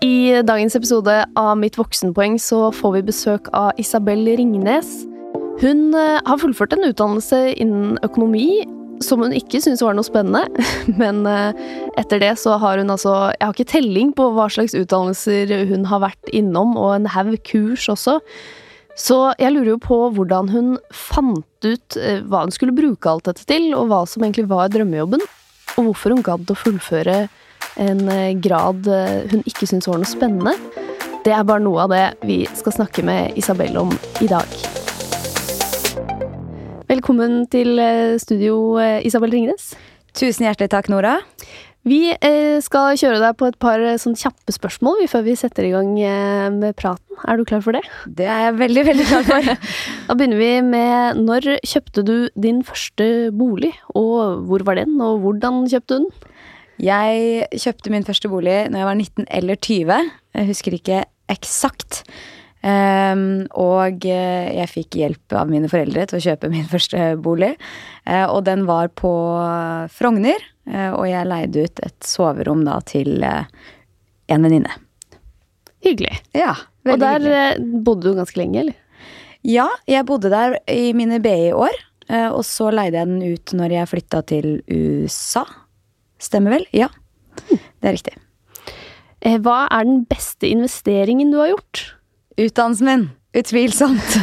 I dagens episode av Mitt voksenpoeng så får vi besøk av Isabel Ringnes. Hun eh, har fullført en utdannelse innen økonomi som hun ikke syntes var noe spennende. Men eh, etter det så har hun altså Jeg har ikke telling på hva slags utdannelser hun har vært innom, og en haug kurs også. Så jeg lurer jo på hvordan hun fant ut eh, hva hun skulle bruke alt dette til, og hva som egentlig var drømmejobben. Og hvorfor hun gadd å fullføre en eh, grad eh, hun ikke syns var noe spennende. Det er bare noe av det vi skal snakke med Isabel om i dag. Velkommen til eh, studio, Isabel Ringnes. Tusen hjertelig takk, Nora. Vi skal kjøre deg på et par sånn kjappe spørsmål før vi setter i gang med praten. Er du klar for det? Det er jeg veldig, veldig klar for. da begynner vi med når kjøpte du din første bolig, og hvor var den, og hvordan kjøpte du den? Jeg kjøpte min første bolig når jeg var 19 eller 20. Jeg husker ikke eksakt. Um, og eh, jeg fikk hjelp av mine foreldre til å kjøpe min første bolig. Uh, og den var på Frogner, uh, og jeg leide ut et soverom da til uh, en venninne. Hyggelig. Ja, og der hyggelig. bodde du ganske lenge, eller? Ja, jeg bodde der i mine BI-år. Og så leide jeg den ut når jeg flytta til USA. Stemmer vel? Ja. Det er riktig. Eh, hva er den beste investeringen du har gjort? Utdannelsen min. Utvilsomt.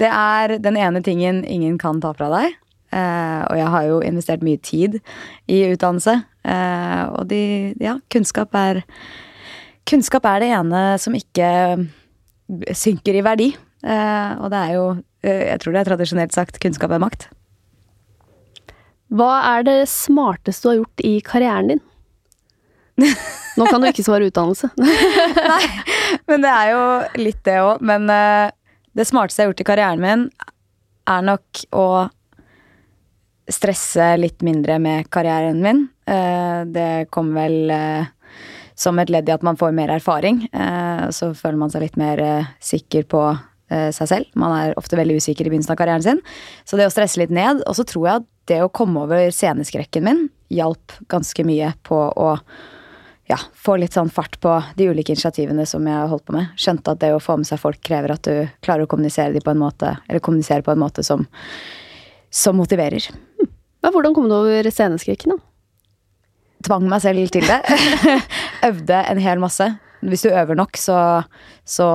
Det er den ene tingen ingen kan ta fra deg. Uh, og jeg har jo investert mye tid i utdannelse. Uh, og de Ja, kunnskap er Kunnskap er det ene som ikke synker i verdi. Og det er jo Jeg tror det er tradisjonelt sagt kunnskap er makt. Hva er det smarteste du har gjort i karrieren din? Nå kan du ikke svare utdannelse. Nei, men det er jo litt det òg. Men uh, det smarteste jeg har gjort i karrieren min, er nok å stresse litt mindre med karrieren min. Uh, det kom vel uh, som et ledd i at man får mer erfaring. så føler man seg litt mer sikker på seg selv. Man er ofte veldig usikker i begynnelsen av karrieren sin. Så det å stresse litt ned. Og så tror jeg at det å komme over sceneskrekken min hjalp ganske mye på å ja, få litt sånn fart på de ulike initiativene som jeg har holdt på med. Skjønte at det å få med seg folk krever at du klarer å kommunisere de på en måte, eller kommunisere på en måte som, som motiverer. Men hvordan kom du over sceneskrekken, da? Tvang meg selv til det. Øvde en hel masse. Hvis du øver nok, så, så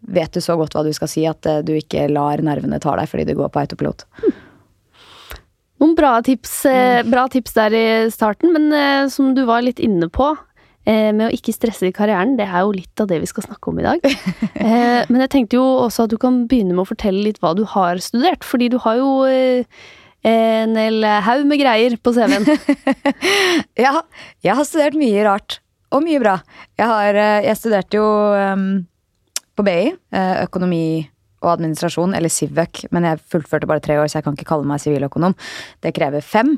vet du så godt hva du skal si at du ikke lar nervene ta deg fordi du går på autopilot. Hmm. Noen bra tips, eh, mm. bra tips der i starten, men eh, som du var litt inne på, eh, med å ikke stresse i karrieren, det er jo litt av det vi skal snakke om i dag. men jeg tenkte jo også at du kan begynne med å fortelle litt hva du har studert, fordi du har jo en hel haug med greier på CV-en. ja, jeg har studert mye rart. Og mye bra. Jeg, har, jeg studerte jo um, på BI, økonomi og administrasjon, eller Civøk, men jeg fullførte bare tre år, så jeg kan ikke kalle meg siviløkonom. Det krever fem.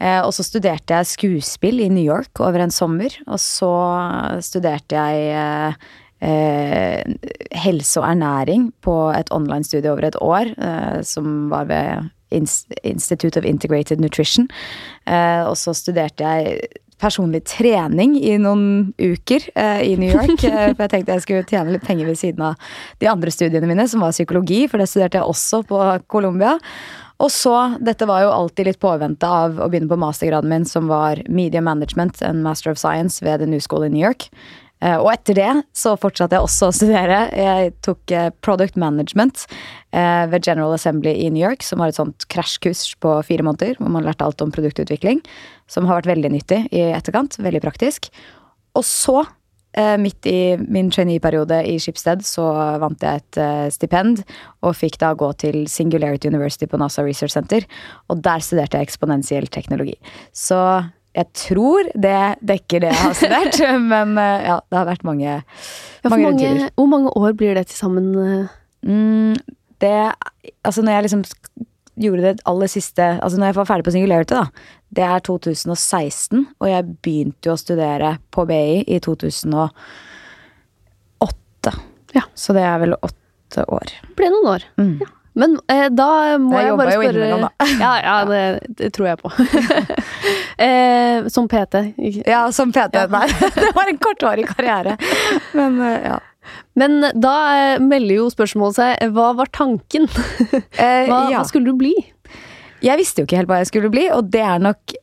Eh, og så studerte jeg skuespill i New York over en sommer. Og så studerte jeg eh, eh, helse og ernæring på et online-studie over et år, eh, som var ved Institute of Integrated Nutrition. Eh, og så studerte jeg personlig trening i noen uker eh, i New York. Eh, for jeg tenkte jeg skulle tjene litt penger ved siden av de andre studiene mine, som var psykologi, for det studerte jeg også på Columbia. Og så, dette var jo alltid litt påvente av å begynne på mastergraden min, som var Media Management and Master of Science ved The New School in New York. Eh, og etter det så fortsatte jeg også å studere. Jeg tok eh, Product Management eh, ved General Assembly i New York, som var et sånt krasjkurs på fire måneder, hvor man lærte alt om produktutvikling. Som har vært veldig nyttig i etterkant. Veldig praktisk. Og så, midt i min trainee-periode i Schibsted, så vant jeg et stipend, og fikk da gå til Singularity University på NASA Research Center. Og der studerte jeg eksponentiell teknologi. Så jeg tror det dekker det jeg har studert, men eh, ja, det har vært mange, ja, mange, mange Hvor mange år blir det til sammen? Eh? Mm, det Altså, når jeg liksom gjorde det aller siste Altså, når jeg var ferdig på Singularity, da, det er 2016, og jeg begynte jo å studere på BI i 2008. Ja. Så det er vel åtte år. Det ble noen år. Mm. Ja. Men eh, da må Jeg jeg, jobba bare jo spørre innimellom, da. Ja, ja det, det tror jeg på. eh, som PT. Ja, som PT. Nei, det var en kortvarig karriere. Men eh, ja. Men da eh, melder jo spørsmålet seg hva var tanken? Eh, Hva, ja. hva skulle du bli? Jeg visste jo ikke helt hva jeg skulle bli, og det er nok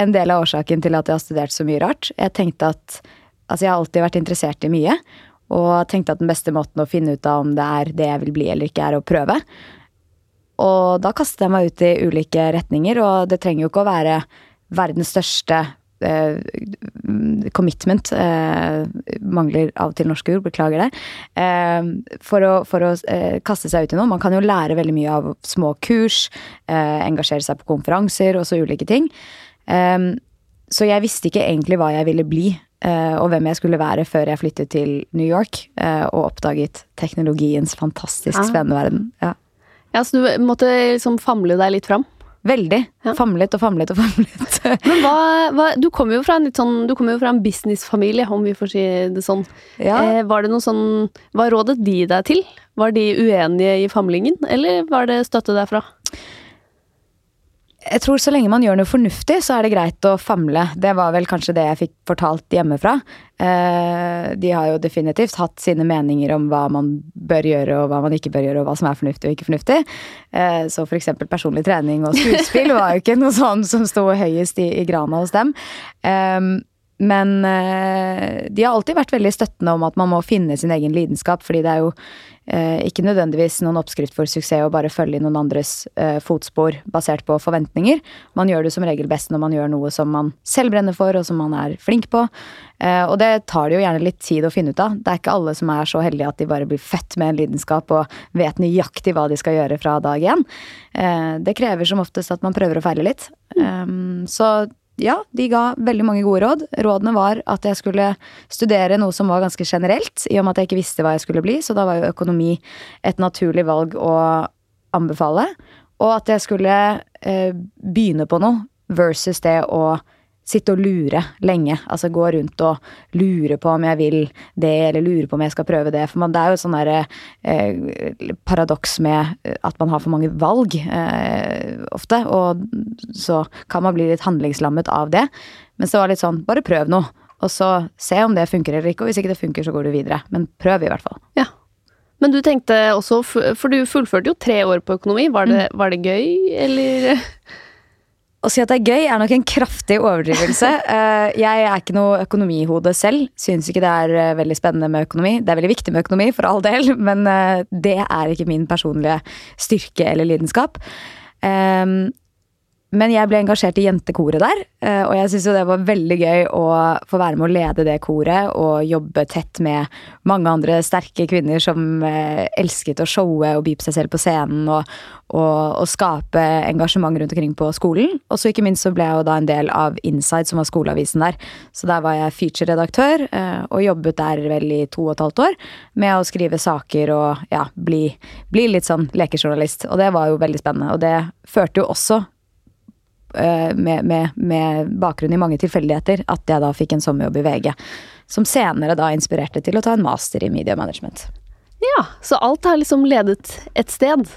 en del av årsaken til at jeg har studert så mye rart. Jeg tenkte at Altså, jeg har alltid vært interessert i mye, og tenkte at den beste måten å finne ut av om det er det jeg vil bli eller ikke, er å prøve. Og da kastet jeg meg ut i ulike retninger, og det trenger jo ikke å være verdens største eh, commitment. Eh, mangler av og til norske ord, beklager det. Eh, for å, for å eh, kaste seg ut i noe. Man kan jo lære veldig mye av små kurs, eh, engasjere seg på konferanser og så ulike ting. Så jeg visste ikke egentlig hva jeg ville bli. eh, og hvem jeg skulle være før jeg flyttet til New York eh, og oppdaget teknologiens fantastisk Ah. spennende verden. Ja. Ja, Så du måtte liksom famle deg litt fram? Veldig. Ja. Famlet og famlet og famlet. Men hva, hva, du kommer jo fra en litt sånn, du kommer jo fra en businessfamilie, om vi får si det sånn. ja. Eh, var det noe sånn Hva rådet de deg til? Var de uenige i famlingen, eller var det støtte derfra? Jeg tror så lenge man gjør noe fornuftig, så er det greit å famle. Det var vel kanskje det jeg fikk fortalt hjemmefra. Eh, de har jo definitivt hatt sine meninger om hva man bør gjøre og hva man ikke bør gjøre, og hva som er fornuftig og ikke fornuftig. Så så for eksempel personlig trening og skuespill var jo ikke noe sånn som sto høyest i, i grana hos dem. Men eh, de har alltid vært veldig støttende om at man må finne sin egen lidenskap, fordi det er jo eh, ikke nødvendigvis noen oppskrift for suksess å bare følge i noen andres eh, fotspor basert på forventninger. Man gjør det som regel best når man gjør noe som man selv brenner for, og som man er flink på. Og det tar det jo gjerne litt tid å finne ut av. Det er ikke alle som er så heldige at de bare blir født med en lidenskap og vet nøyaktig hva de skal gjøre fra dag én. Det krever som oftest at man prøver å feile litt. Um, så ja, de ga veldig mange gode råd. Rådene var at jeg skulle studere noe som var ganske generelt, i og med at jeg ikke visste hva jeg skulle bli, så da var jo økonomi et naturlig valg å anbefale. Og at jeg skulle eh, begynne på noe versus det å sitte og lure lenge. Altså gå rundt og lure på om jeg vil det, eller lure på om jeg skal prøve det. For man, det er jo sånn derre eh, paradoks med at man har for mange valg eh, ofte. Og så kan man bli litt handlingslammet av det. Men så var det litt sånn, bare prøv noe. Og så se om det funker eller ikke, og hvis ikke det funker, så går du videre. Men prøv i hvert fall. Ja. Men du tenkte også, for du fullførte jo tre år på økonomi. Var det, var det gøy, eller? Å si at det er gøy er nok en kraftig overdrivelse. Eh, jeg er ikke noe økonomihode selv. Syns ikke det er eh, veldig spennende med økonomi. Det er veldig viktig med økonomi, for all del, men eh, det er ikke min personlige styrke eller lidenskap. Men jeg ble engasjert i jentekoret der, eh, og jeg syns jo det var veldig gøy å få være med å lede det koret og jobbe tett med mange andre sterke kvinner som eh, elsket å showe og by på seg selv på scenen og, og, og skape engasjement rundt omkring på skolen. Og så ikke minst så ble jeg jo da en del av Inside, som var skoleavisen der. Så der var jeg feature-redaktør eh, og jobbet der vel i to og et halvt år med å skrive saker og ja, bli, bli litt sånn lekejournalist. Og det var jo veldig spennende. Og det førte jo også med, med, med bakgrunn i mange tilfeldigheter, at jeg da fikk en sommerjobb i VG. Som senere da inspirerte til å ta en master i media management. Ja, så alt har liksom ledet et sted.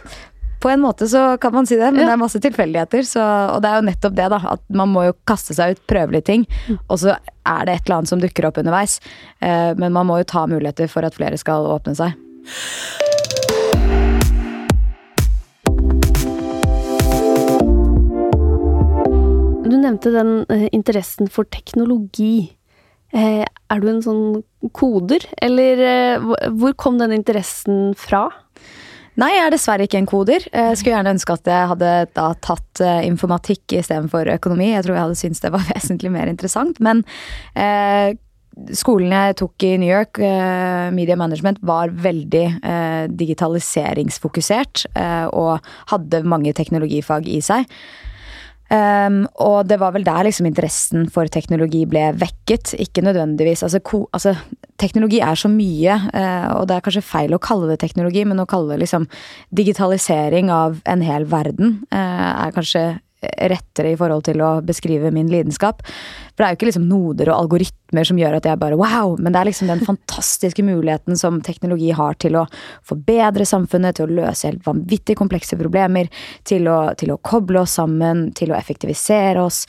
På en måte så kan man si det, men Ja. det er masse tilfeldigheter. Så, og det er jo nettopp det, da. At man må jo kaste seg ut, prøve litt ting. Og så er det et eller annet som dukker opp underveis. Eh, men man må jo ta muligheter for at flere skal åpne seg. Nevnte den eh, interessen for teknologi. Eh, er du en sånn koder, eller eh, hvor- kom den interessen fra? Nei, jeg er dessverre ikke en koder. Jeg skulle gjerne ønske at jeg hadde da tatt eh, informatikk istedenfor økonomi. Jeg tror jeg hadde syntes det var vesentlig mer interessant. Men eh, skolen jeg tok i New York, eh, media management, var veldig eh, digitaliseringsfokusert eh, og hadde mange teknologifag i seg. Um, og det var vel der liksom interessen for teknologi ble vekket. Ikke nødvendigvis altså, ko, altså Teknologi er så mye, uh, og det er kanskje feil å kalle det teknologi, men å kalle det liksom digitalisering av en hel verden uh, er kanskje rettere i forhold til å beskrive min lidenskap. For det er jo ikke liksom noder og algoritmer som gjør at jeg bare wow, men det er liksom den fantastiske muligheten som teknologi har til å forbedre samfunnet, til å løse helt vanvittig komplekse problemer, til å, til å koble oss sammen, til å effektivisere oss.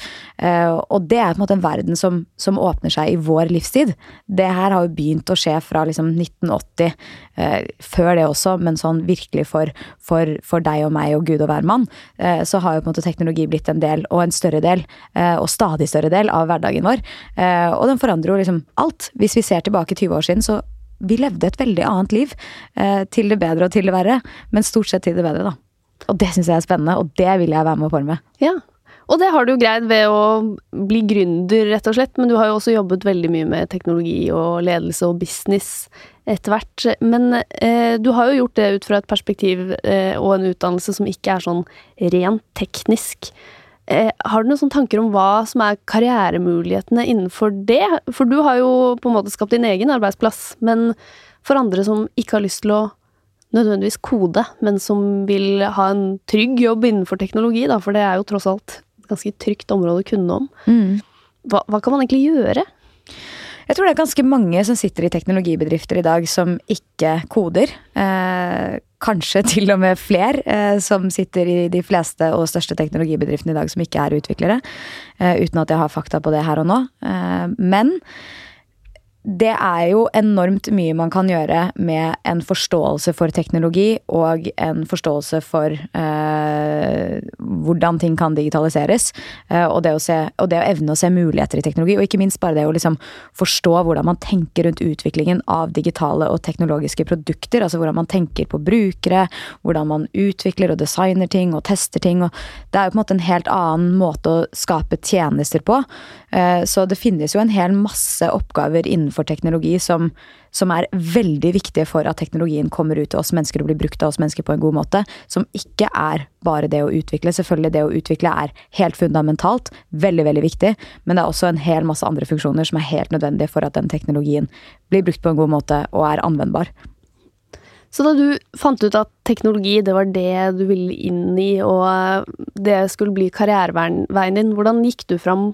Eh, og det er på en måte en verden som, som åpner seg i vår livstid. Det her har jo begynt å skje fra liksom 1980, eh, før det også, men sånn virkelig for, for, for deg og meg og Gud og hvermann, eh, så har jo på en måte teknologi blitt en del, og en større del, og stadig større del, av hverdagen vår. Og den forandrer jo liksom alt. Hvis vi ser tilbake 20 år siden, så vi levde et veldig annet liv. Til det bedre og til det verre, men stort sett til det bedre, da. Og det syns jeg er spennende, og det vil jeg være med og forme. Ja, og det har du jo greid ved å bli gründer, rett og slett, men du har jo også jobbet veldig mye med teknologi og ledelse og business etter hvert. Men eh, du har jo gjort det ut fra et perspektiv eh, og en utdannelse som ikke er sånn rent teknisk. Eh, har du noen sånne tanker om hva som er karrieremulighetene innenfor det? For du har jo på en måte skapt din egen arbeidsplass, men for andre som ikke har lyst til å nødvendigvis kode, men som vil ha en trygg jobb innenfor teknologi, da, for det er jo tross alt et ganske trygt område å kunne om. Mm. Hva, hva, kan man egentlig gjøre? Jeg tror det er ganske mange som sitter i teknologibedrifter i dag som ikke koder. Eh, kanskje til og med flere eh, som sitter i de fleste og største teknologibedriftene i dag som ikke er utviklere. Eh, uten at jeg har fakta på det her og nå. Eh, men det er jo enormt mye man kan gjøre med en forståelse for teknologi og en forståelse for eh, hvordan ting kan digitaliseres. Eh, og, det se, og, det å evne å se muligheter i teknologi, og ikke minst bare det å liksom forstå hvordan man tenker rundt utviklingen av digitale og teknologiske produkter. Altså hvordan man tenker på brukere, hvordan man utvikler og designer ting og tester ting. Og det er jo på en måte en helt annen måte å skape tjenester på. Eh, så det finnes jo en hel masse oppgaver innenfor teknologi som, som, er veldig viktige for at teknologien kommer ut til oss mennesker og blir brukt av oss mennesker på en god måte. Som ikke er bare det å utvikle. Selvfølgelig, det å utvikle er helt fundamentalt. Veldig, veldig viktig. Men det er også en hel masse andre funksjoner som er helt nødvendige for at den teknologien blir brukt på en god måte og er anvendbar. Så da du fant ut at teknologi det var det du ville inn i, og det skulle bli karriereveien din, hvordan gikk du fram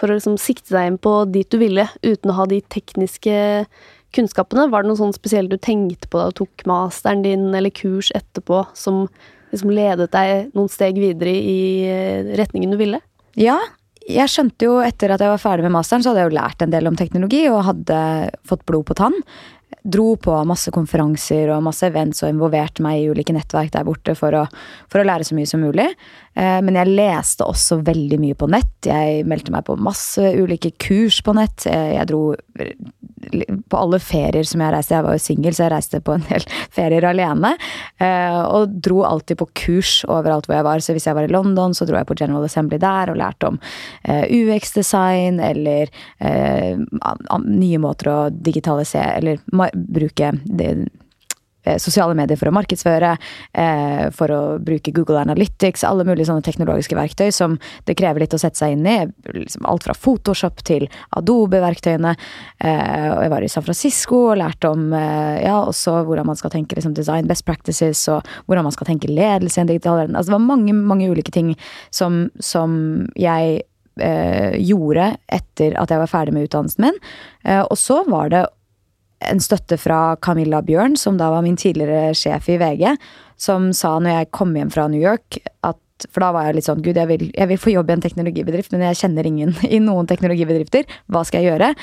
for å liksom sikte deg inn på dit du ville, uten å ha de tekniske kunnskapene? Var det noe sånn spesielt du tenkte på da du tok masteren din eller kurs etterpå, som liksom ledet deg noen steg videre i eh, retningen du ville? Ja, jeg skjønte jo etter at jeg var ferdig med masteren, så hadde jeg jo lært en del om teknologi og hadde fått blod på tann dro på masse konferanser og masse events og involverte meg i ulike nettverk der borte for å, for å lære så mye som mulig. Eh, men jeg leste også veldig mye på nett. Jeg meldte meg på masse ulike kurs på nett. Eh, jeg dro på alle ferier som jeg reiste. Jeg var jo singel, så jeg reiste på en del ferier alene. Eh, og dro alltid på kurs overalt hvor jeg var. Så hvis jeg var i London, så dro jeg på General Assembly der og lærte om UX-design eller nye måter å digitalisere eller bruke eh, sosiale medier for å markedsføre, eh, for å bruke Google Analytics, alle mulige sånne teknologiske verktøy som det krever litt å sette seg inn i. Liksom alt fra Photoshop til Adobe-verktøyene. Eh, og jeg var i San Francisco og lærte om ja, også hvordan man skal tenke liksom, design best practices, og hvordan man skal tenke ledelse i en digital verden. Altså, det var mange, mange ulike ting som, som jeg eh, gjorde etter at jeg var ferdig med utdannelsen min. Eh, og så var det en støtte fra Camilla Bjørn, som da var min tidligere sjef i VG, som sa når jeg kom hjem fra New York at for da var jeg litt sånn Gud, jeg vil, jeg vil, få jobb i en teknologibedrift, men jeg kjenner ingen i noen teknologibedrifter. Hva skal jeg gjøre?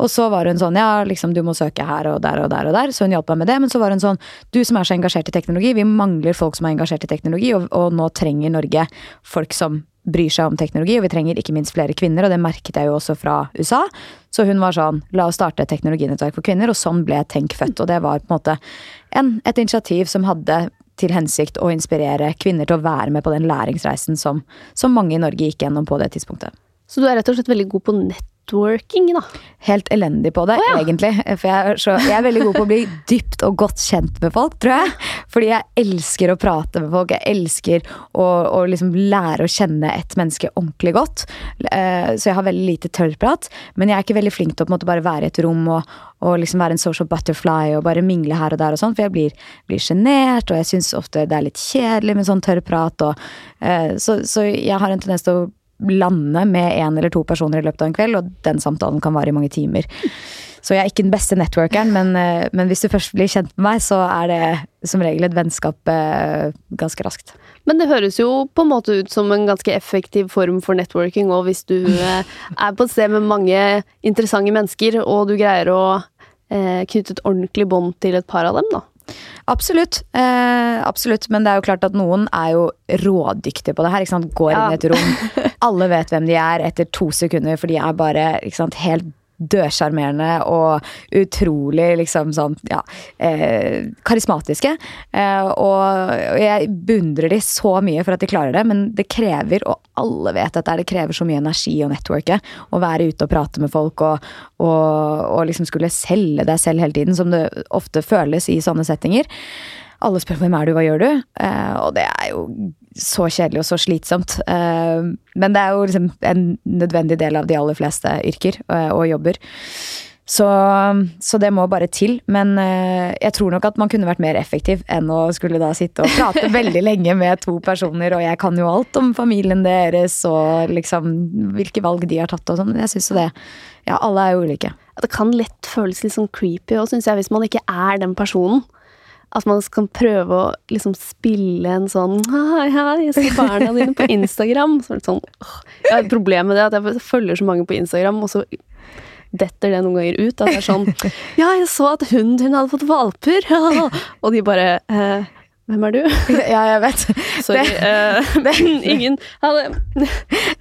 Og så var hun sånn Ja, liksom, du må søke her og der og der og der. Så hun hjalp meg med det. Men så var hun sånn Du som er så engasjert i teknologi, vi mangler folk som er engasjert i teknologi, og, og nå trenger Norge folk som bryr seg om teknologi, og vi trenger ikke minst flere kvinner, og det merket jeg jo også fra USA. Så hun var sånn la oss starte et teknologinettverk for kvinner, og sånn ble Tenk født. Og det var på en måte en, et initiativ som hadde til hensikt å inspirere kvinner til å være med på den læringsreisen som, som mange i Norge gikk gjennom på det tidspunktet. Så du er rett og slett veldig god på nett networking, da. Helt elendig på det, oh, ja. egentlig. For jeg er, så, jeg er, veldig god på å bli dypt og godt kjent med folk, tror jeg. Fordi jeg elsker å prate med folk. Jeg elsker å, å liksom lære å kjenne et menneske ordentlig godt. Uh, så jeg har veldig lite tørrprat. Men jeg er ikke veldig flink til å måte bare være i et rom og, og liksom være en social butterfly og bare mingle her og der og sånn. For jeg blir sjenert, og jeg syns ofte det er litt kjedelig med sånn tørrprat. Og, uh, så, så jeg har en tendens til å lande med én eller to personer i løpet av en kveld, og den samtalen kan vare i mange timer. Så jeg er ikke den beste networkeren, men, eh, men hvis du først blir kjent med meg, så er det som regel et vennskap eh, ganske raskt. Men det høres jo på en måte ut som en ganske effektiv form for networking, og hvis du eh, er på et sted med mange interessante mennesker, og du greier å knytte et ordentlig bånd til et par av dem, da. Absolutt. Eh, absolutt. Men det er jo klart at noen er jo rådyktige på det her. Går inn i et rom. Alle vet hvem de er etter to sekunder, for de er bare helt dødsjarmerende og utrolig liksom sånn ja, eh, karismatiske. Eh, og jeg beundrer de så mye for at de klarer det, men det krever, og alle vet at det krever så mye energi å networke. Å være ute og prate med folk og, og, og liksom skulle selge deg selv hele tiden, som det ofte føles i sånne settinger. Alle spør hvem er du, hva gjør du? Eh, og det er jo så kjedelig og så slitsomt. Eh, men det er jo liksom en nødvendig del av de aller fleste yrker og, og jobber. Så, så, det må bare til. Men eh, jeg tror nok at man kunne vært mer effektiv enn å skulle da sitte og prate veldig lenge med to personer, og jeg kan jo alt om familien deres og liksom hvilke valg de har tatt og sånn. Jeg syns jo det Ja, alle er jo ulike. Det kan lett føles litt sånn creepy òg, syns jeg, hvis man ikke er den personen. At man skal prøve å liksom spille en sånn Hei, hei, jeg ser barna dine på Instagram. Så sånn, jeg har et problem med det at jeg følger så mange på Instagram, og så detter det noen ganger ut. At det er sånn Ja, jeg så at hunden din hadde fått valper! Og de bare eh, hvem er du? Ja, jeg vet. Sorry. Det, uh, det, ingen hadde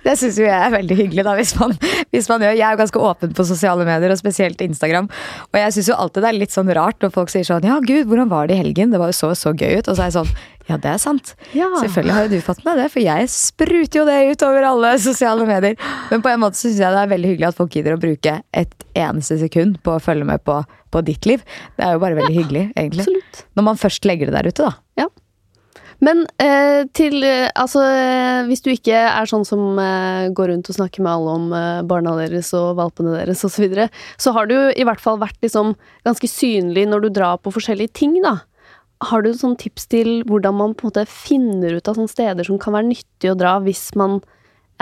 Det syns jo jeg er veldig hyggelig, da, hvis man, hvis man, gjør Jeg er jo ganske åpen på sosiale medier, og spesielt Instagram. Og jeg syns jo alltid det er litt sånn rart når folk sier sånn Ja, gud, hvordan var det i helgen? Det var jo så så gøy ut. Og så er jeg sånn ja, det er sant. Ja. Selvfølgelig har jo du fått med det, for jeg spruter jo det ut over alle sosiale medier. Men på en måte syns jeg det er veldig hyggelig at folk gidder å bruke et eneste sekund på å følge med på, på ditt liv. Det er jo bare veldig ja, hyggelig, egentlig. Absolutt. Når man først legger det der ute, da. Ja. Men eh, til eh, Altså, eh, hvis du ikke er sånn som eh, går rundt og snakker med alle om eh, barna deres og valpene deres osv., så, videre, så har du i hvert fall vært liksom ganske synlig når du drar på forskjellige ting, da. Har du sånn tips til hvordan man på en måte finner ut av sånne steder som kan være nyttig å dra hvis man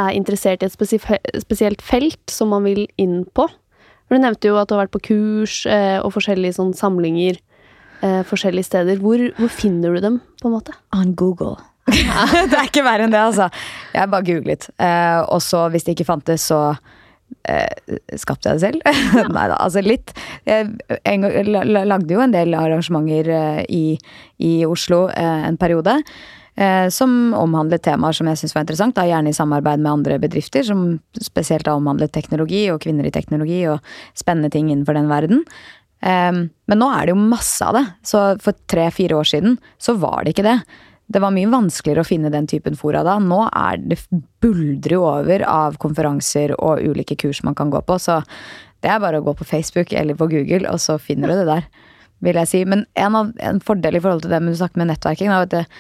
er interessert i et spesielt felt som man vil inn på? For Du nevnte jo at du har vært på kurs eh, og forskjellige sånn samlinger eh, forskjellige steder. Hvor, hvor, finner du dem, på en måte? On Google. det er ikke verre enn det, altså. Jeg bare googlet. Eh, og så, hvis det ikke fantes, så eh, skapte jeg det selv. Ja. Nei da, altså litt. Jeg, lagde jo en del arrangementer eh, i, i, Oslo eh, en periode. Eh, som omhandlet temaer som jeg syntes var interessant, da, gjerne i samarbeid med andre bedrifter, som spesielt har omhandlet teknologi og kvinner i teknologi og spennende ting innenfor den verden. Men nå er det jo masse av det. Så for tre-fire år siden så var det ikke det. Det var mye vanskeligere å finne den typen fora da. Nå er det buldrer over av konferanser og ulike kurs man kan gå på. Så det er bare å gå på Facebook eller på Google, og så finner du det der. Vil jeg si. Men en, av, en fordel i forhold til det med du snakket med nettverking, da, du,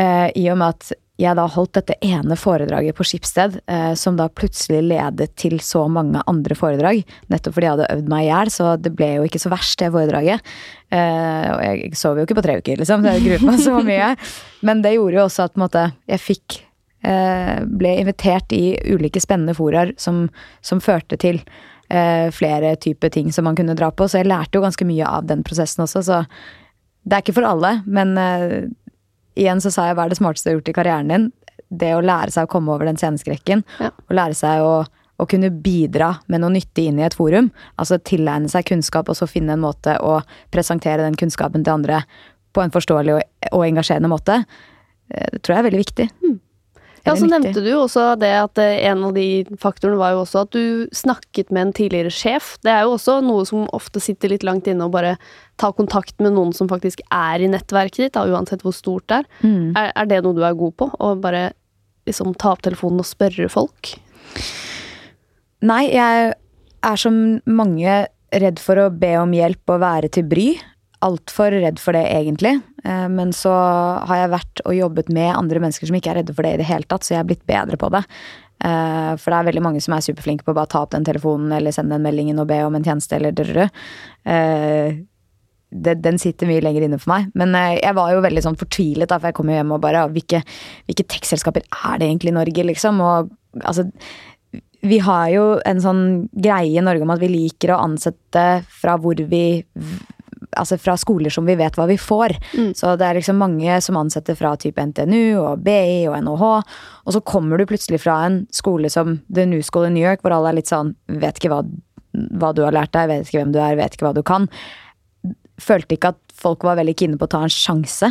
eh, i og med at jeg da holdt dette ene foredraget på Skipsted, eh, som da plutselig ledet til så mange andre foredrag. Nettopp fordi jeg hadde øvd meg i hjel, så det ble jo ikke så verst, det foredraget. Eh, og jeg sov jo ikke på tre uker, liksom. Jeg gruet meg så mye. Men det gjorde jo også at måte, jeg fikk eh, Ble invitert i ulike spennende foraer som, som førte til eh, flere typer ting som man kunne dra på. Så jeg lærte jo ganske mye av den prosessen også, så det er ikke for alle, men eh, igjen så sa jeg hva er det smarteste du har gjort i karrieren din? Det å lære seg å komme over den sceneskrekken. Ja. Og lære seg å, å, kunne bidra med noe nyttig inn i et forum. Altså tilegne seg kunnskap og så finne en måte å presentere den kunnskapen til andre på en forståelig og, og engasjerende måte. Eh, det tror jeg er veldig viktig. Mm. Ja, så nevnte du også det at eh, en av de faktorene var jo også at du snakket med en tidligere sjef. Det er jo også noe som ofte sitter litt langt inne, å bare ta kontakt med noen som faktisk er i nettverket ditt, da, uansett hvor stort det er. Mm. er. Er det noe du er god på? Å bare liksom ta opp telefonen og spørre folk? Nei, jeg er som mange redd for å be om hjelp og være til bry altfor redd for det, egentlig. Eh, men så har jeg vært og jobbet med andre mennesker som ikke er redde for det i det hele tatt, så jeg er blitt bedre på det. Eh, for det er veldig mange som er superflinke på å bare ta opp den telefonen eller sende den meldingen og be om en tjeneste eller drrrr. Eh, den sitter mye lenger inne for meg. Men jeg var jo veldig sånn fortvilet da, for jeg kom jo hjem og bare Hvilke, hvilke tekstselskaper er det egentlig i Norge, liksom? Og Altså, vi har jo en sånn greie i Norge om at vi liker å ansette fra hvor vi Altså fra skoler som vi vet hva vi får. Mm. Så det er liksom mange som ansetter fra type NTNU og BI og NHH. Og så kommer du plutselig fra en skole som The New School in New York, hvor alle er litt sånn Vet ikke hva, hva du har lært deg, vet ikke hvem du er, vet ikke hva du kan. Følte ikke at folk var veldig kine på å ta en sjanse.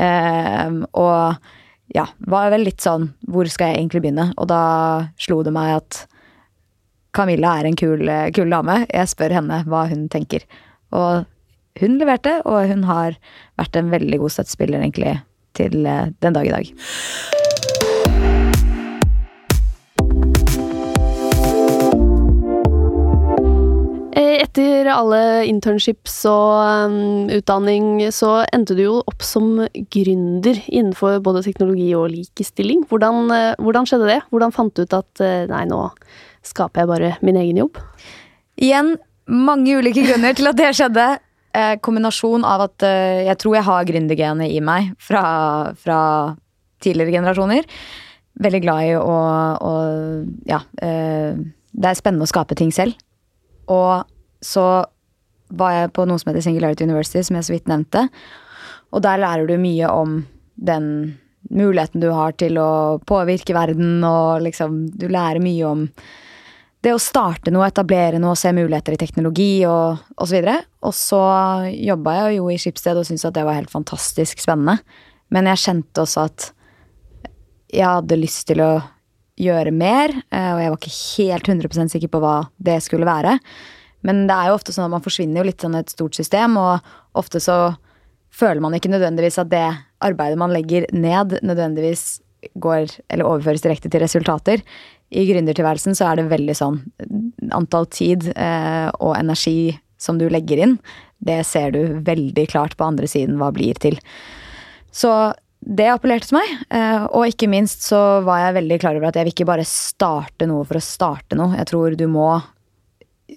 Eh, og ja, var vel litt sånn Hvor skal jeg egentlig begynne? Og da slo det meg at Camilla er en kul, kul dame. Jeg spør henne hva hun tenker. Og hun leverte, og hun har vært en veldig god støttespiller egentlig til eh, den dag i dag. Eh, Etter alle internships og um, utdanning, så endte du jo opp som gründer innenfor både teknologi og likestilling. Hvordan, eh, hvordan skjedde det? Hvordan fant du ut at nei, nå skaper jeg bare min egen jobb? Igjen mange ulike grunner til at det skjedde. Eh, kombinasjon av at eh, jeg tror jeg har gründergenet i meg fra, fra tidligere generasjoner. Veldig glad i å, å Ja. Eh, det er spennende å skape ting selv. Og så var jeg på noe som heter Singularity University, som jeg så vidt nevnte. Og der lærer du mye om den muligheten du har til å påvirke verden, og liksom Du lærer mye om det å starte noe, etablere noe, se muligheter i teknologi og osv. Og, og så jobba jeg jo i Skipsted og syntes at det var helt fantastisk spennende. Men jeg kjente også at jeg hadde lyst til å gjøre mer, eh, og jeg var ikke helt 100% sikker på hva det skulle være. Men det er jo ofte sånn at man forsvinner jo litt sånn et stort system, og ofte så føler man ikke nødvendigvis at det arbeidet man legger ned, nødvendigvis går eller overføres direkte til resultater. I gründertilværelsen så er det veldig sånn antall tid eh, og energi som du legger inn, det ser du veldig klart på andre siden hva blir til. Så det appellerte til meg, eh, og ikke minst så var jeg veldig klar over at jeg vil ikke bare starte noe for å starte noe. Jeg tror du må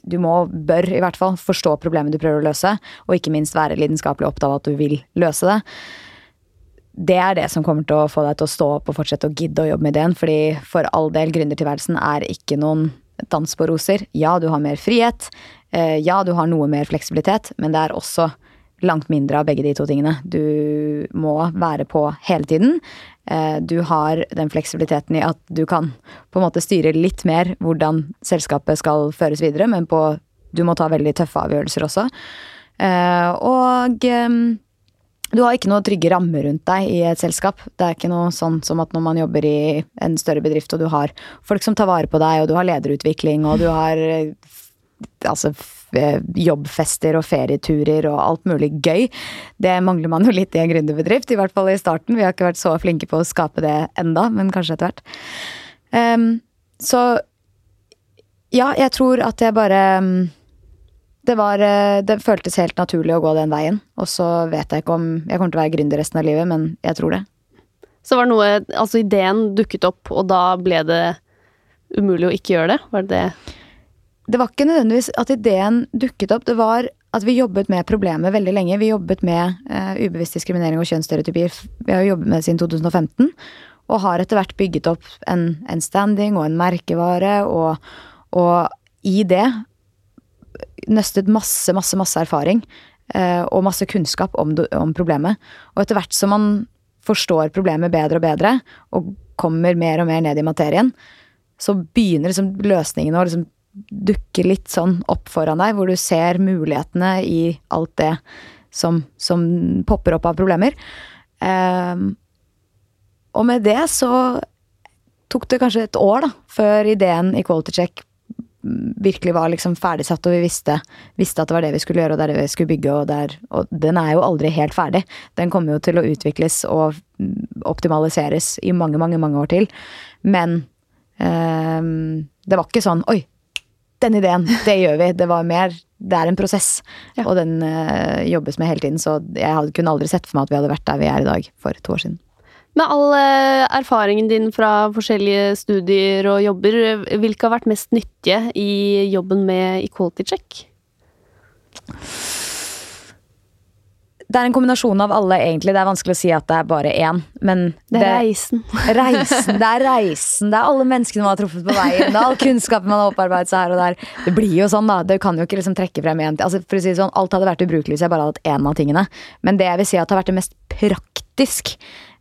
du må, bør i hvert fall, forstå problemet du prøver å løse, og ikke minst være lidenskapelig opptatt av at du vil løse det. Det er det som kommer til å få deg til å stå opp og fortsette å gidde å jobbe med ideen, fordi for all del, gründertilværelsen er ikke noen dans på roser. Ja, du har mer frihet. Eh, Ja, du har noe mer fleksibilitet, men det er også langt mindre av begge de to tingene. Du må være på hele tiden. Eh, Du har den fleksibiliteten i at du kan på en måte styre litt mer hvordan selskapet skal føres videre, men på, du må ta veldig tøffe avgjørelser også. Eh, Og eh, du har ikke noe trygge rammer rundt deg i et selskap. Det er ikke noe sånn som at når man jobber i en større bedrift, og du har folk som tar vare på deg, og du har lederutvikling, og du har eh, altså eh, jobbfester og ferieturer og alt mulig gøy. Det mangler man jo litt i en gründerbedrift, i hvert fall i starten. Vi har ikke vært så flinke på å skape det enda, men kanskje etter hvert. Um, så ja, jeg tror at jeg bare mm, det, var, eh, det føltes helt naturlig å gå den veien. Og så vet jeg ikke om jeg kommer til å være gründer resten av livet, men jeg tror det. Så var det noe Altså, ideen dukket opp, og da ble det umulig å ikke gjøre det? Var det det? Det var ikke nødvendigvis at ideen dukket opp, det var at vi jobbet med problemet veldig lenge. Vi jobbet med uh, ubevisst diskriminering og kjønnsstereotypier. Vi har jo jobbet med det siden 2015, og har etter hvert bygget opp en, en standing og en merkevare, og, og i det nøstet masse, masse, masse erfaring eh, og masse kunnskap om, om problemet. Og etter hvert som man forstår problemet bedre og bedre, og kommer mer og mer ned i materien, så begynner liksom løsningene å liksom dukke litt sånn opp foran deg, hvor du ser mulighetene i alt det som, som popper opp av problemer. Ehm, og med det så tok det kanskje et år da, før ideen i Quality Check virkelig var liksom ferdigsatt, og vi visste, visste at det var det vi skulle gjøre, og det er det vi skulle bygge, og, det er, og den er jo aldri helt ferdig. Den kommer jo til å utvikles og optimaliseres i mange, mange, mange år til. Men eh, det var ikke sånn Oi, den ideen, det gjør vi. Det var mer Det er en prosess, Ja. og den eh, jobbes med hele tiden. Så jeg hadde, kunne aldri sett for meg at vi hadde vært der vi er i dag for to år siden. Med all eh, erfaringen din fra forskjellige studier og jobber, hvilke har vært mest nyttige i jobben med Equality Check? det er en kombinasjon av alle, egentlig. Det er vanskelig å si at det er bare én, men Det er reisen. Reisen, det er reisen. Det er alle menneskene man har truffet på veien. Det er all kunnskapen man har opparbeidet seg her og der. Det blir jo sånn, da. Det kan jo ikke liksom trekke frem én altså, For å si det sånn, alt hadde vært ubrukelig hvis jeg bare hadde hatt én av tingene. Men det jeg vil si at har vært det mest praktisk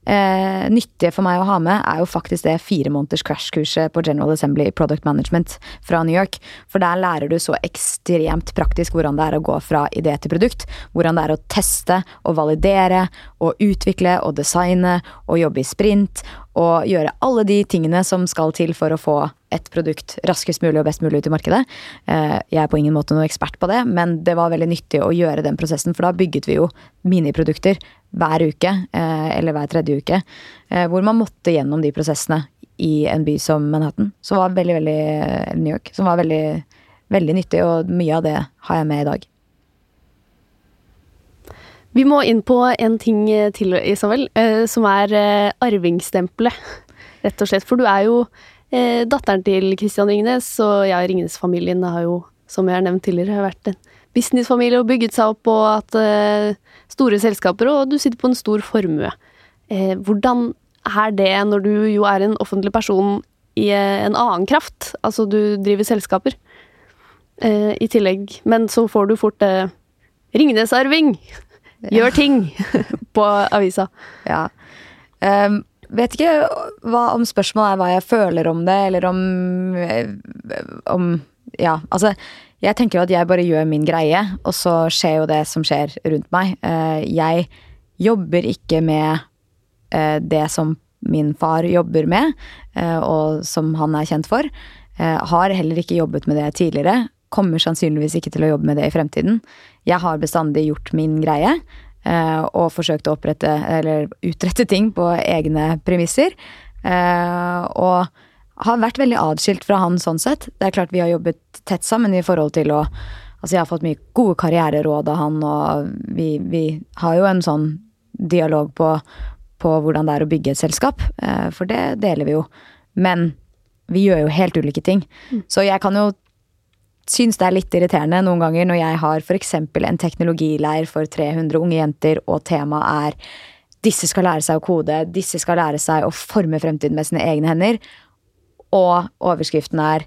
eh, nyttige for meg å ha med, er jo faktisk det fire måneders crash-kurset på General Assembly Product Management fra New York. For der lærer du så ekstremt praktisk hvordan det er å gå fra idé til produkt. Hvordan det er å teste og validere og utvikle og designe og jobbe i sprint. Og gjøre alle de tingene som skal til for å få et produkt raskest mulig og best mulig ut i markedet. Eh, jeg er på ingen måte noen ekspert på det, men det var veldig nyttig å gjøre den prosessen, for da bygget vi jo miniprodukter hver uke, eh, eller hver tredje uke, eh, hvor man måtte gjennom de prosessene i en by som Manhattan. Som var veldig, veldig New York. Som var veldig, veldig nyttig, og mye av det har jeg med i dag. Vi må inn på en ting til, Isabel, som er arvingsstempelet, rett og slett. For du er jo datteren til Christian Ringnes, og jeg og Ringnes-familien har jo, som jeg har nevnt tidligere, vært en businessfamilie og bygget seg opp og hatt store selskaper, og du sitter på en stor formue. Hvordan er det når du jo er en offentlig person i en annen kraft? Altså, du driver selskaper i tillegg, men så får du fort Ringnes-arving! Gjør ting! på avisa. Ja. Um, vet ikke hva, om spørsmålet er hva jeg føler om det, eller om, om Ja, altså jeg tenker jo at jeg bare gjør min greie, og så skjer jo det som skjer rundt meg. Jeg jobber ikke med det som min far jobber med, og som han er kjent for. Har heller ikke jobbet med det tidligere. Kommer sannsynligvis ikke til å jobbe med det i fremtiden. Jeg har bestandig gjort min greie. Og forsøkt å opprette, eller utrette ting på egne premisser. Og har vært veldig atskilt fra han sånn sett. Det er klart vi har jobbet tett sammen i forhold til å Altså jeg har fått mye gode karriereråd av han, og vi, vi har jo en sånn dialog på, på, hvordan det er å bygge et selskap. For det deler vi jo. Men vi gjør jo helt ulike ting. Mm. Så jeg kan jo synes det er litt irriterende noen ganger når jeg har f.eks. en teknologileir for 300 unge jenter, og temaet er disse skal lære seg å kode, disse skal lære seg å forme fremtiden med sine egne hender og overskriften er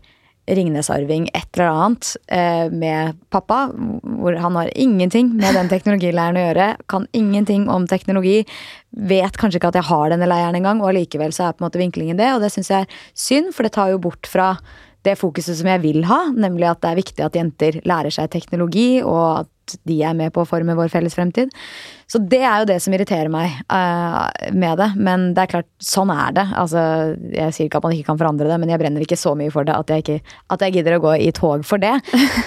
Ringnes-arving et eller annet eh, med pappa, hvor han har ingenting med den teknologilæreren å gjøre. Kan ingenting om teknologi. Vet kanskje ikke at jeg har denne leiren engang, og allikevel så er på en måte vinklingen det. Og det syns jeg er synd, for det tar jo bort fra det fokuset som jeg vil ha, nemlig at det er viktig at jenter lærer seg teknologi, og at de er med på å forme vår felles fremtid. Så det er jo det som irriterer meg uh, med det. Men det er klart, sånn er det. Altså, jeg sier ikke at man ikke kan forandre det, men jeg brenner ikke så mye for det at jeg, ikke, at jeg gidder å gå i tog for det.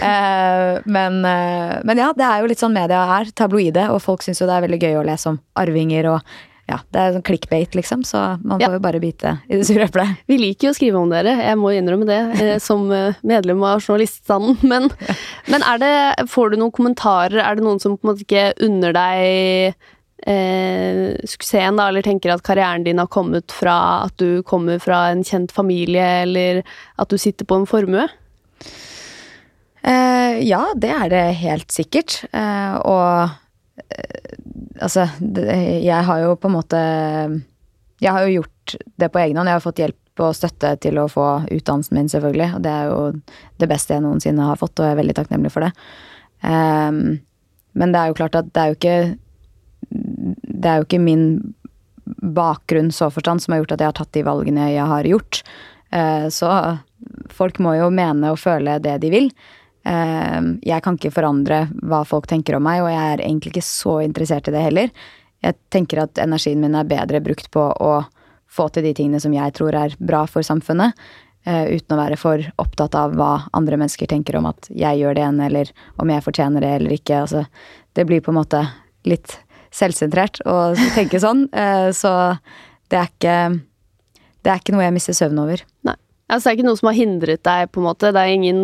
uh, men, uh, men, ja, det er jo litt sånn media er. Tabloide. Og folk syns jo det er veldig gøy å lese om arvinger og ja, det er sånn clickbait, liksom, så man får ja. jo bare bite i det sure eplet. Vi liker jo å skrive om dere, jeg må innrømme det, eh, som eh, medlem av journaliststanden. Men, ja. men er det, får du noen kommentarer? Er det noen som på en måte ikke unner deg eh, suksessen, da, eller tenker at karrieren din har kommet fra at du kommer fra en kjent familie, eller at du sitter på en formue? Eh, ja, det er det helt sikkert. Eh, og Altså, jeg har jo på en måte Jeg har jo gjort det på egen hånd. Jeg har fått hjelp og støtte til å få utdannelsen min, selvfølgelig. Og det er jo det beste jeg noensinne har fått, og jeg er veldig takknemlig for det. Um, men det er jo klart at det er jo ikke Det er jo ikke min bakgrunn så forstand som har gjort at jeg har tatt de valgene jeg har gjort. Uh, så folk må jo mene og føle det de vil. Ehm, jeg kan ikke forandre hva folk tenker om meg, og jeg er egentlig ikke så interessert i det heller. Jeg tenker at energien min er bedre brukt på å få til de tingene som jeg tror er bra for samfunnet, eh, uten å være for opptatt av hva andre mennesker tenker om at jeg gjør det ene, eller om jeg fortjener det eller ikke. Altså, det blir på en måte litt selvsentrert å tenke sånn, eh, så det er ikke det er ikke noe jeg mister søvn over. Nei. Altså, det er ikke noe som har hindret deg, på en måte. Det er ingen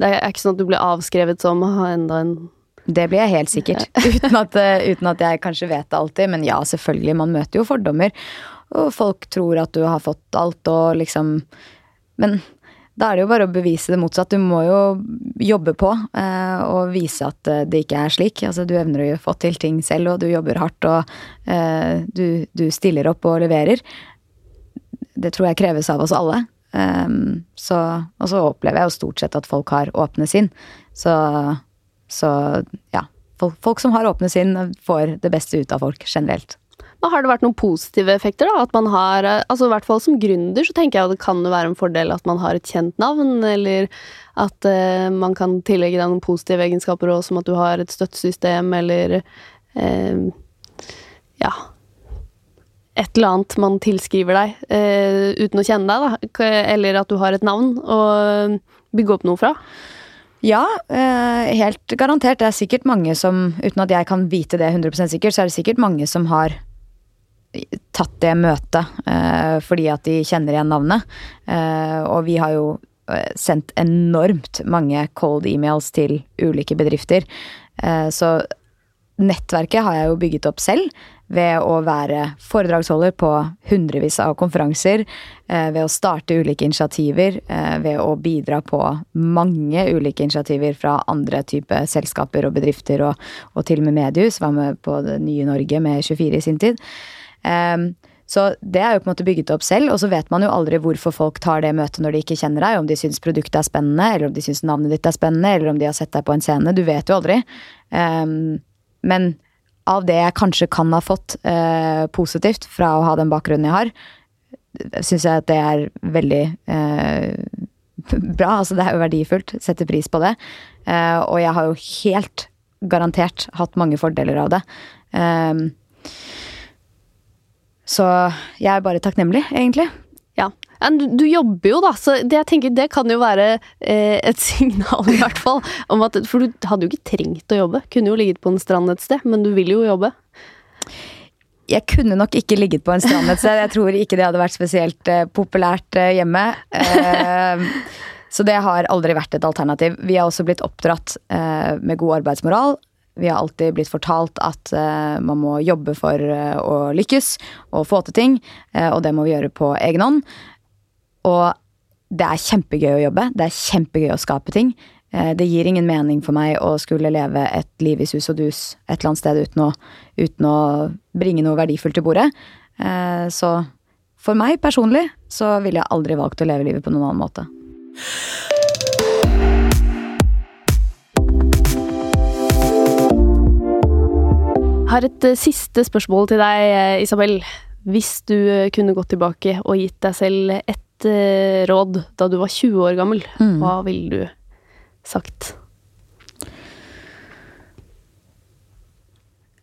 det er ikke sånn at du blir avskrevet som enda en det blir jeg helt sikkert. Uten at, eh, uten at, jeg kanskje vet det alltid. Men ja, selvfølgelig. Man møter jo fordommer. Og folk tror at du har fått alt og liksom Men da er det jo bare å bevise det motsatt. Du må jo jobbe på eh, og vise at eh, det ikke er slik. Altså, du evner å få til ting selv, og du jobber hardt, og eh, du, du, stiller opp og leverer. Det tror jeg kreves av oss alle. Um, så, og så opplever jeg jo stort sett at folk har åpne sinn. Så, så ja. Folk, folk som har åpne sinn, får det beste ut av folk generelt. Men har det vært noen positive effekter, da? At man har Altså i hvert fall som gründer så tenker jeg at det kan være en fordel at man har et kjent navn, eller at uh, man kan tillegge deg noen positive egenskaper òg, som at du har et støttesystem, eller uh, Ja. Et eller annet man tilskriver deg uh, uten å kjenne deg, da. Eller at du har et navn å bygge opp noe fra. Ja, helt garantert. Det er sikkert mange som, uten at jeg kan vite det 100% sikkert, så er det sikkert mange som har tatt det møtet uh, fordi at de kjenner igjen navnet. Eh, og vi har jo eh, sendt enormt mange cold emails til ulike bedrifter. Eh, så nettverket har jeg jo bygget opp selv ved å være foredragsholder på hundrevis av konferanser, eh, ved å starte ulike initiativer, eh, ved å bidra på mange ulike initiativer fra andre typer selskaper og bedrifter, og, og til og med mediehus. Var med på det nye Norge med 24 i sin tid. Um, så det er jo på en måte bygget opp selv, og så vet man jo aldri hvorfor folk tar det møtet når de ikke kjenner deg, om de syns produktet er spennende, eller om de syns navnet ditt er spennende, eller om de har sett deg på en scene. Du vet jo aldri. Um, men av det jeg kanskje kan ha fått eh, positivt fra å ha den bakgrunnen jeg har, syns jeg at det er veldig eh, bra. Altså det er jo verdifullt. Setter pris på det. Eh, og jeg har jo helt garantert hatt mange fordeler av det. Um, så jeg er bare takknemlig, egentlig. Ja. Du, du, jobber jo, da, så det, jeg tenker, det kan jo være eh, et signal, i hvert fall. At, for du hadde jo ikke trengt å jobbe. Kunne jo ligget på en strand et sted, men du vil jo jobbe. Jeg kunne nok ikke ligget på en strand et sted. Jeg tror ikke det hadde vært spesielt eh, populært eh, hjemme. Eh, så det har aldri vært et alternativ. Vi har også blitt oppdratt eh, med god arbeidsmoral vi har alltid blitt fortalt at uh, man må jobbe for uh, å lykkes og få til ting, uh, og det må vi gjøre på egen hånd. Og det er kjempegøy å jobbe. Det er kjempegøy å skape ting. det gir ingen mening for meg å skulle leve et liv i sus og dus et eller annet sted uten å, uten å bringe noe verdifullt til bordet. så for meg personlig så ville jeg aldri valgt å leve livet på noen annen måte. Jeg har et uh, siste spørsmål til deg, Isabel. Hvis du kunne gått tilbake og gitt deg selv ett råd da du var 20 år gammel, mm. hva ville du sagt?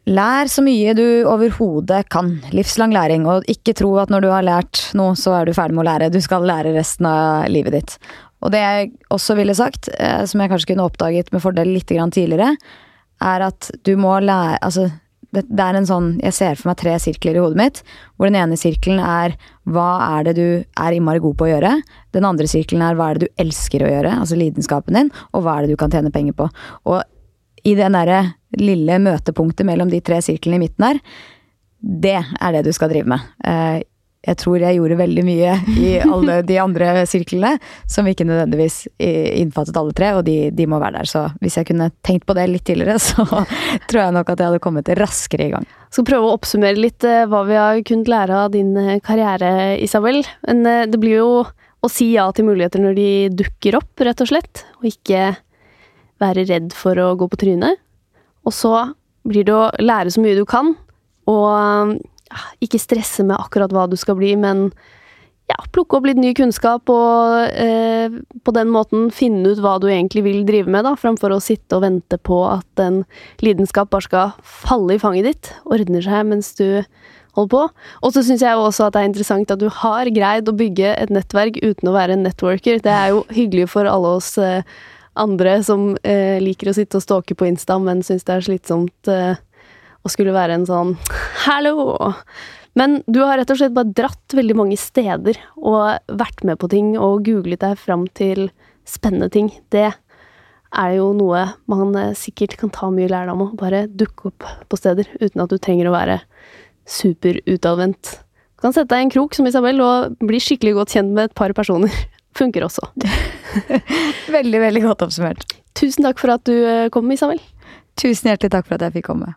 Lær så mye du overhodet kan. Livslang læring. Og ikke tro at når du har lært noe, så er du ferdig med å lære. Du skal lære resten av livet ditt. Og det jeg også ville sagt, som jeg kanskje kunne oppdaget med fordel litt tidligere, er at du må lære Altså, det, det, er en sånn Jeg ser for meg tre sirkler i hodet mitt. Hvor den ene sirkelen er hva er det du er innmari god på å gjøre? Den andre sirkelen er hva er det du elsker å gjøre? Altså lidenskapen din. Og hva er det du kan tjene penger på? Og i det derre lille møtepunktet mellom de tre sirklene i midten her, det er det du skal drive med. Eh, jeg tror jeg gjorde veldig mye i alle de andre sirklene som ikke nødvendigvis innfattet alle tre, og de, de, må være der. Så hvis jeg kunne tenkt på det litt tidligere, så tror jeg nok at jeg hadde kommet raskere i gang. Jeg skal prøve å oppsummere litt eh, hva vi har kunnet lære av din eh, karriere, Isabel. Men eh, det blir jo å si ja til muligheter når de dukker opp, rett og slett. Og ikke være redd for å gå på trynet. Og så blir det å lære så mye du kan, og ikke stresse med akkurat hva du skal bli, men ja, plukke opp litt ny kunnskap og eh, på den måten finne ut hva du egentlig vil drive med, da, framfor å sitte og vente på at en lidenskap bare skal falle i fanget ditt, ordner seg mens du holder på. Og så syns jeg også at det er interessant at du har greid å bygge et nettverk uten å være en networker. Det er jo hyggelig for alle oss eh, andre som eh, liker å sitte og stalke på Insta, men syns det er slitsomt eh, og skulle være en sånn 'hallo'. Men du har rett og slett bare dratt veldig mange steder og vært med på ting og googlet deg fram til spennende ting. Det er jo noe man eh, sikkert kan ta mye lærdom av. Bare dukke opp på steder uten at du trenger å være superutadvendt. Du kan sette deg i en krok som Isabel og bli skikkelig godt kjent med et par personer. funker også. Veldig, veldig godt oppsummert. Tusen takk for at du eh, kom, Isabel. Tusen hjertelig takk for at jeg fikk komme.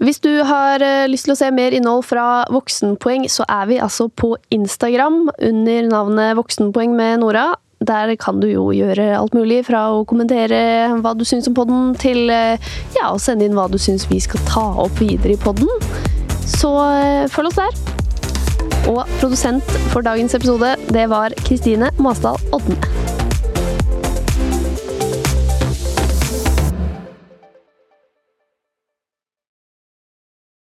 Hvis du har eh, lyst til å se mer innhold fra Voksenpoeng, så er vi altså på Instagram under navnet Voksenpoeng med Nora. Der kan du jo gjøre alt mulig, fra å kommentere hva du syns om podden, til eh, ja, å sende inn hva du syns vi skal ta opp videre i podden. Så følg oss der. Og produsent for dagens episode, det var Kristine Masdal Odne.